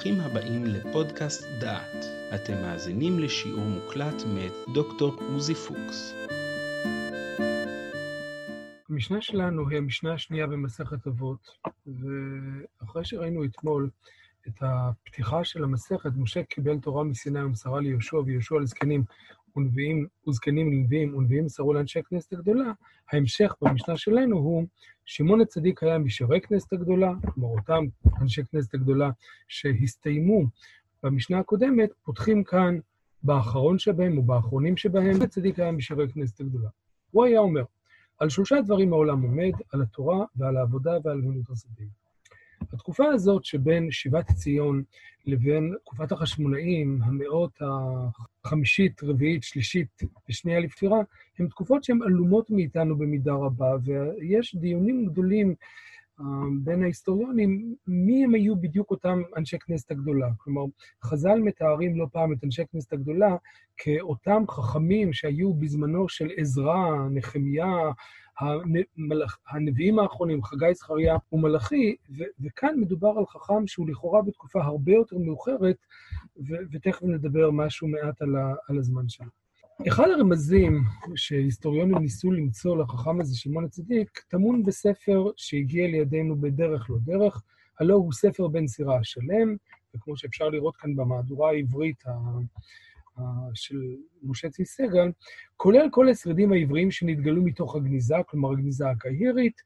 ברוכים הבאים לפודקאסט דעת. אתם מאזינים לשיעור מוקלט מאת דוקטור עוזי פוקס. המשנה שלנו היא המשנה השנייה במסכת אבות, ואחרי שראינו אתמול את הפתיחה של המסכת, משה קיבל תורה מסיני ומסרה ליהושע ויהושע לזקנים ונביאים וזקנים לנביאים ונביאים מסרו לאנשי הכנסת הגדולה, ההמשך במשנה שלנו הוא שמעון הצדיק היה משרי כנסת הגדולה, כלומר אותם אנשי כנסת הגדולה שהסתיימו במשנה הקודמת, פותחים כאן באחרון שבהם או באחרונים שבהם, הצדיק היה משרי כנסת הגדולה. הוא היה אומר, על שלושה דברים העולם עומד, על התורה ועל העבודה ועל גמילות השדה. בתקופה הזאת שבין שיבת ציון לבין תקופת החשמונאים, המאות החמישית, רביעית, שלישית ושנייה לפטירה, הן תקופות שהן עלומות מאיתנו במידה רבה, ויש דיונים גדולים uh, בין ההיסטוריונים, מי הם היו בדיוק אותם אנשי כנסת הגדולה. כלומר, חז"ל מתארים לא פעם את אנשי כנסת הגדולה כאותם חכמים שהיו בזמנו של עזרא, נחמיה, הנביאים האחרונים, חגי, זכריה ומלאכי, וכאן מדובר על חכם שהוא לכאורה בתקופה הרבה יותר מאוחרת, ותכף נדבר משהו מעט על, על הזמן שלו. אחד הרמזים שהיסטוריונים ניסו למצוא לחכם הזה, שמעון הצדיק, טמון בספר שהגיע לידינו בדרך לא דרך, הלא הוא ספר בן סירה השלם, וכמו שאפשר לראות כאן במהדורה העברית של משה צבי סגל, כולל כל השרידים העבריים שנתגלו מתוך הגניזה, כלומר הגניזה הקהירית,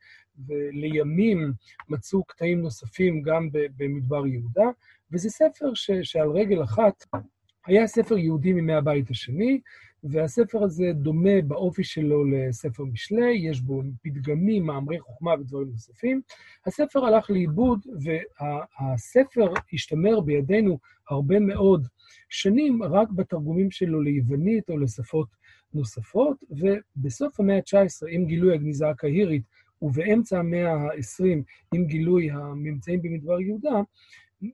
ולימים מצאו קטעים נוספים גם במדבר יהודה, וזה ספר ש, שעל רגל אחת היה ספר יהודי מימי הבית השני, והספר הזה דומה באופי שלו לספר משלי, יש בו פתגמים, מאמרי חוכמה ודברים נוספים. הספר הלך לאיבוד, והספר השתמר בידינו הרבה מאוד שנים רק בתרגומים שלו ליוונית או לשפות נוספות, ובסוף המאה ה-19, עם גילוי הגניזה הקהירית, ובאמצע המאה ה-20, עם גילוי הממצאים במדבר יהודה,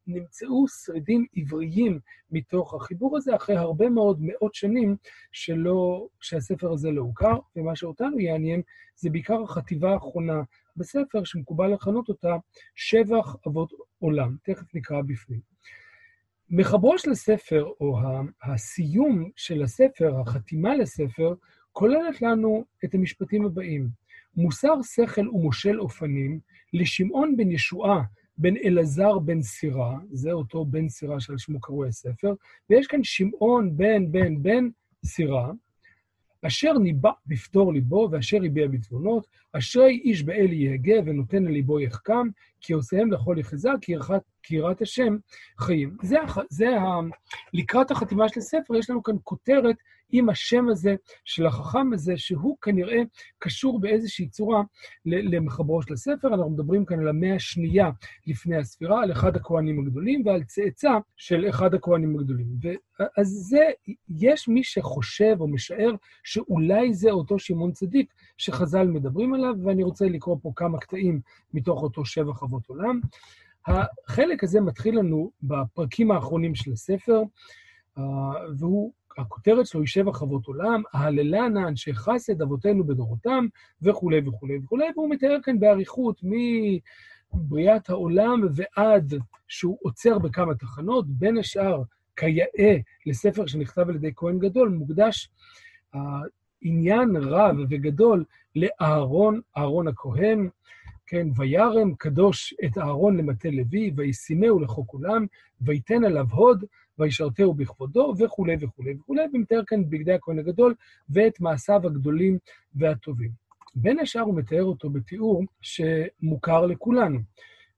נמצאו שרידים עבריים מתוך החיבור הזה, אחרי הרבה מאוד מאות שנים שלא, שהספר הזה לא הוכר, ומה שאותנו יעניין זה בעיקר החטיבה האחרונה בספר, שמקובל לכנות אותה שבח אבות עולם. תכף נקרא בפנים. מחברו של הספר, או הסיום של הספר, החתימה לספר, כוללת לנו את המשפטים הבאים: מוסר שכל ומושל אופנים לשמעון בן ישועה, בן אלעזר בן סירה, זה אותו בן סירה שעל שמו קרוי הספר, ויש כאן שמעון בן בן בן סירה, אשר ניבא בפתור ליבו ואשר הביע בתבונות, אשרי איש באל יהגה ונותן לליבו יחכם, כי עושיהם לכל יחזה, כי יראת השם חיים. זה, זה ה... לקראת החתימה של הספר, יש לנו כאן כותרת עם השם הזה של החכם הזה, שהוא כנראה קשור באיזושהי צורה למחברו של הספר. אנחנו מדברים כאן על המאה השנייה לפני הספירה, על אחד הכהנים הגדולים ועל צאצא של אחד הכהנים הגדולים. אז זה, יש מי שחושב או משער שאולי זה אותו שמעון צדיק שחז"ל מדברים עליו, ואני רוצה לקרוא פה כמה קטעים מתוך אותו שבע חוות עולם. החלק הזה מתחיל לנו בפרקים האחרונים של הספר, והוא הכותרת שלו היא שבע חוות עולם, ההללה נא אנשי חסד אבותינו בדורותם, וכולי וכולי וכולי, והוא מתאר כאן באריכות מבריאת העולם ועד שהוא עוצר בכמה תחנות, בין השאר כיאה לספר שנכתב על ידי כהן גדול, מוקדש עניין רב וגדול לאהרון, אהרון הכהן, כן, וירם קדוש את אהרון למטה לוי, וישימהו לחוק עולם, ויתן עליו הוד, וישרתהו בכבודו, וכולי וכולי וכולי, ומתאר כאן בגדי הכהן הגדול ואת מעשיו הגדולים והטובים. בין השאר הוא מתאר אותו בתיאור שמוכר לכולנו.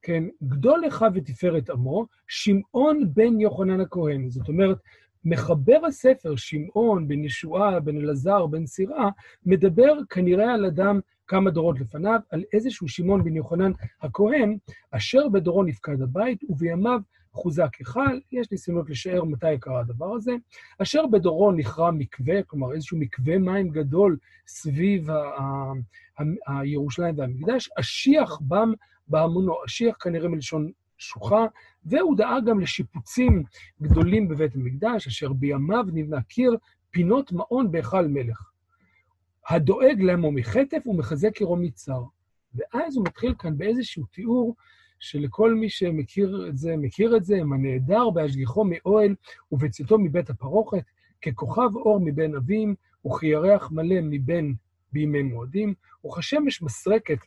כן, גדול לך ותפארת עמו, שמעון בן יוחנן הכהן. זאת אומרת, מחבר הספר, שמעון בן ישועה, בן אלעזר, בן סירה, מדבר כנראה על אדם כמה דורות לפניו, על איזשהו שמעון בן יוחנן הכהן, אשר בדורו נפקד הבית, ובימיו חוזק היכל, יש ניסיונות לשער מתי קרה הדבר הזה, אשר בדורו נכרע מקווה, כלומר איזשהו מקווה מים גדול סביב הירושלים והמקדש, אשיח בם בהמונו, אשיח כנראה מלשון שוחה, והוא דאג גם לשיפוצים גדולים בבית המקדש, אשר בימיו נבנה קיר פינות מעון בהיכל מלך. הדואג למו מחטף ומחזק עירו מצר. ואז הוא מתחיל כאן באיזשהו תיאור שלכל מי שמכיר את זה, מכיר את זה, הם הנעדר בהשגיחו מאוהל ובצאתו מבית הפרוכת, ככוכב אור מבין אבים, וכירח מלא מבין בימי מועדים, וכשמש מסרקת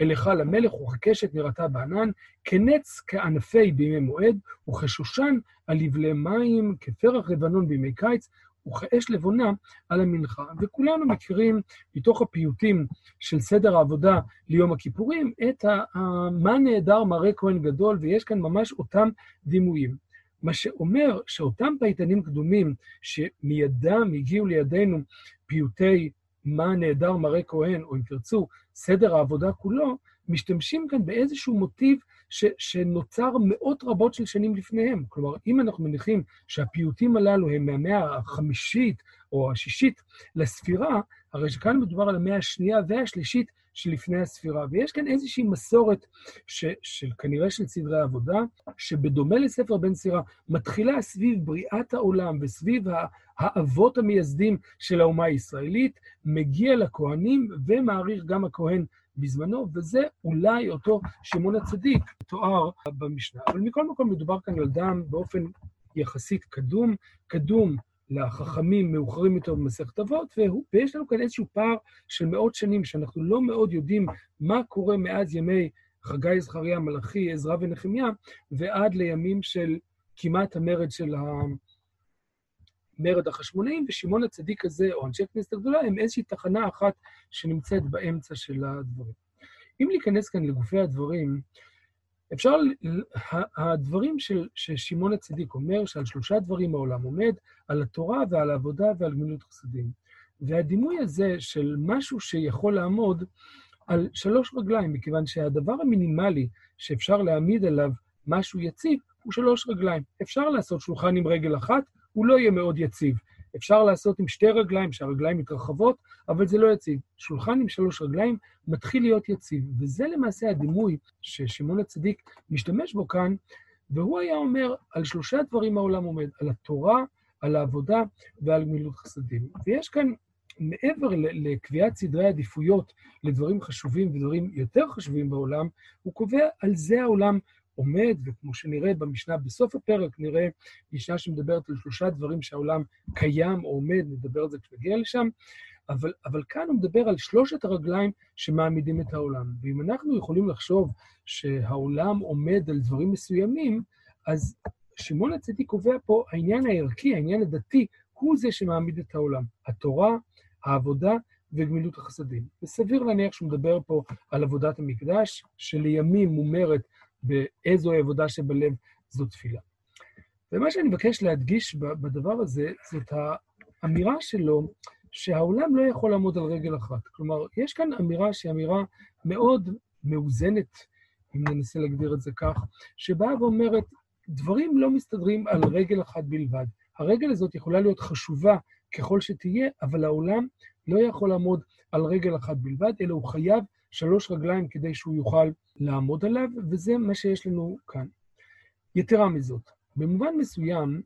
אל היכל המלך, וכקשת נראתה בענן, כנץ כענפי בימי מועד, וכשושן על יבלי מים, כפרח לבנון בימי קיץ, וכאש לבונה על המנחה. וכולנו מכירים מתוך הפיוטים של סדר העבודה ליום הכיפורים את מה נהדר מראה כהן גדול, ויש כאן ממש אותם דימויים. מה שאומר שאותם פייטנים קדומים שמידם הגיעו לידינו פיוטי מה נהדר מראה כהן, או אם תרצו, סדר העבודה כולו, משתמשים כאן באיזשהו מוטיב ש, שנוצר מאות רבות של שנים לפניהם. כלומר, אם אנחנו מניחים שהפיוטים הללו הם מהמאה החמישית או השישית לספירה, הרי שכאן מדובר על המאה השנייה והשלישית שלפני הספירה. ויש כאן איזושהי מסורת ש, של כנראה של סדרי עבודה, שבדומה לספר בן סירה, מתחילה סביב בריאת העולם וסביב האבות המייסדים של האומה הישראלית, מגיע לכהנים ומעריך גם הכהן בזמנו, וזה אולי אותו שמעון הצדיק תואר במשנה. אבל מכל מקום מדובר כאן על אדם באופן יחסית קדום, קדום לחכמים מאוחרים יותר במסכת אבות, ויש לנו כאן איזשהו פער של מאות שנים, שאנחנו לא מאוד יודעים מה קורה מאז ימי חגי, זכריה, מלאכי, עזרא ונחמיה, ועד לימים של כמעט המרד של המרד החשמונאים, ושמעון הצדיק הזה, או אנשי הכנסת הגדולה, הם איזושהי תחנה אחת שנמצאת באמצע של הדברים. אם ניכנס כאן לגופי הדברים, אפשר, הדברים ששמעון הצדיק אומר, שעל שלושה דברים העולם עומד, על התורה ועל העבודה ועל גמילות חסדים. והדימוי הזה של משהו שיכול לעמוד על שלוש רגליים, מכיוון שהדבר המינימלי שאפשר להעמיד עליו משהו יציב, הוא שלוש רגליים. אפשר לעשות שולחן עם רגל אחת, הוא לא יהיה מאוד יציב. אפשר לעשות עם שתי רגליים, שהרגליים מתרחבות, אבל זה לא יציב. שולחן עם שלוש רגליים מתחיל להיות יציב, וזה למעשה הדימוי ששמעון הצדיק משתמש בו כאן, והוא היה אומר, על שלושה דברים העולם עומד, על התורה, על העבודה ועל גמילות חסדים. ויש כאן, מעבר לקביעת סדרי עדיפויות לדברים חשובים ודברים יותר חשובים בעולם, הוא קובע על זה העולם עומד, וכמו שנראה במשנה בסוף הפרק, נראה משנה שמדברת על שלושה דברים שהעולם קיים או עומד, נדבר על זה כשנגיע לשם, אבל, אבל כאן הוא מדבר על שלושת הרגליים שמעמידים את העולם. ואם אנחנו יכולים לחשוב שהעולם עומד על דברים מסוימים, אז שמעון הצדיק קובע פה, העניין הערכי, העניין הדתי, הוא זה שמעמיד את העולם. התורה, העבודה וגמילות החסדים. וסביר להניח שהוא מדבר פה על עבודת המקדש, שלימים מומרת באיזו עבודה שבלב זו תפילה. ומה שאני מבקש להדגיש בדבר הזה, זאת האמירה שלו שהעולם לא יכול לעמוד על רגל אחת. כלומר, יש כאן אמירה שהיא אמירה מאוד מאוזנת, אם ננסה להגדיר את זה כך, שבאה ואומרת, דברים לא מסתדרים על רגל אחת בלבד. הרגל הזאת יכולה להיות חשובה ככל שתהיה, אבל העולם לא יכול לעמוד על רגל אחת בלבד, אלא הוא חייב שלוש רגליים כדי שהוא יוכל לעמוד עליו, וזה מה שיש לנו כאן. יתרה מזאת, במובן מסוים,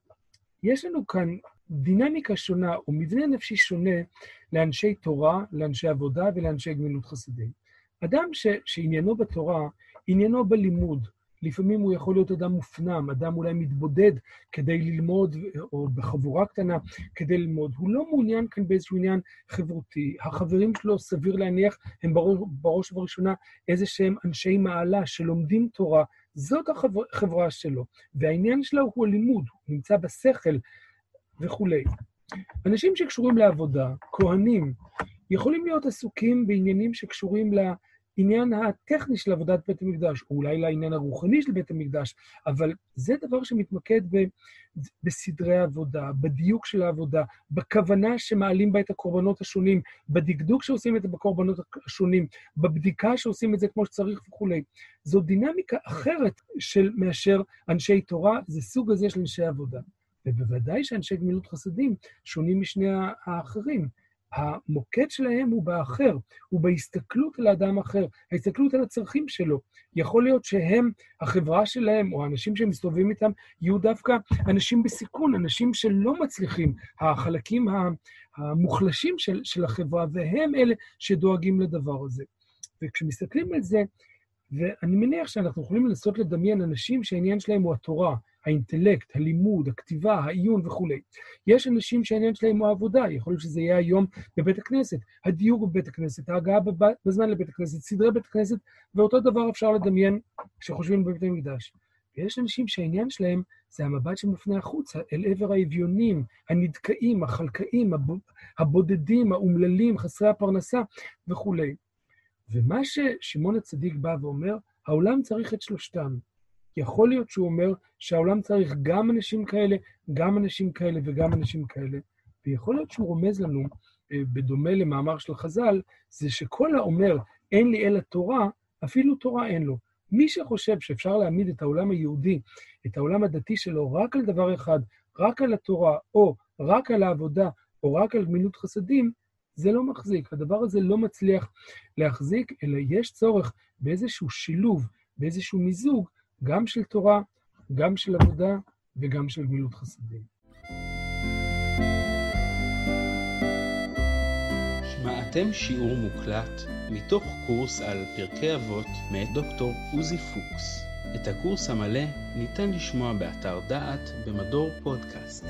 יש לנו כאן דינמיקה שונה או מבנה נפשי שונה לאנשי תורה, לאנשי עבודה ולאנשי גמילות חסדים. אדם ש, שעניינו בתורה, עניינו בלימוד, לפעמים הוא יכול להיות אדם מופנם, אדם אולי מתבודד כדי ללמוד, או בחבורה קטנה כדי ללמוד. הוא לא מעוניין כאן באיזשהו עניין חברותי. החברים שלו, סביר להניח, הם בראש, בראש ובראשונה איזה שהם אנשי מעלה שלומדים תורה. זאת החברה שלו. והעניין שלו הוא הלימוד, הוא נמצא בשכל וכולי. אנשים שקשורים לעבודה, כהנים, יכולים להיות עסוקים בעניינים שקשורים ל... לה... העניין הטכני של עבודת בית המקדש, או אולי לעניין הרוחני של בית המקדש, אבל זה דבר שמתמקד ב, בסדרי העבודה, בדיוק של העבודה, בכוונה שמעלים בה את הקורבנות השונים, בדקדוק שעושים את זה בקורבנות השונים, בבדיקה שעושים את זה כמו שצריך וכולי. זו דינמיקה אחרת של מאשר אנשי תורה, זה סוג הזה של אנשי עבודה. ובוודאי שאנשי גמילות חסדים שונים משני האחרים. המוקד שלהם הוא באחר, הוא בהסתכלות על האדם האחר, ההסתכלות על הצרכים שלו. יכול להיות שהם, החברה שלהם, או האנשים שהם מסתובבים איתם, יהיו דווקא אנשים בסיכון, אנשים שלא מצליחים, החלקים המוחלשים של, של החברה, והם אלה שדואגים לדבר הזה. וכשמסתכלים על זה, ואני מניח שאנחנו יכולים לנסות לדמיין אנשים שהעניין שלהם הוא התורה, האינטלקט, הלימוד, הכתיבה, העיון וכולי. יש אנשים שהעניין שלהם הוא העבודה, יכול להיות שזה יהיה היום בבית הכנסת, הדיור בבית הכנסת, ההגעה בזמן לבית הכנסת, סדרי בית הכנסת, ואותו דבר אפשר לדמיין כשחושבים בבית המקדש. ויש אנשים שהעניין שלהם זה המבט שמופנה החוצה, אל עבר האביונים, הנדכאים, החלקאים, הבודדים, האומללים, חסרי הפרנסה וכולי. ומה ששמעון הצדיק בא ואומר, העולם צריך את שלושתם. יכול להיות שהוא אומר שהעולם צריך גם אנשים כאלה, גם אנשים כאלה וגם אנשים כאלה. ויכול להיות שהוא רומז לנו, אה, בדומה למאמר של חז"ל, זה שכל האומר, אין לי אלא תורה, אפילו תורה אין לו. מי שחושב שאפשר להעמיד את העולם היהודי, את העולם הדתי שלו, רק על דבר אחד, רק על התורה, או רק על העבודה, או רק על גמילות חסדים, זה לא מחזיק. הדבר הזה לא מצליח להחזיק, אלא יש צורך באיזשהו שילוב, באיזשהו מיזוג, גם של תורה, גם של עבודה וגם של גמילות חסדים. שמעתם שיעור מוקלט מתוך קורס על פרקי אבות מאת דוקטור עוזי פוקס. את הקורס המלא ניתן לשמוע באתר דעת במדור פודקאסט.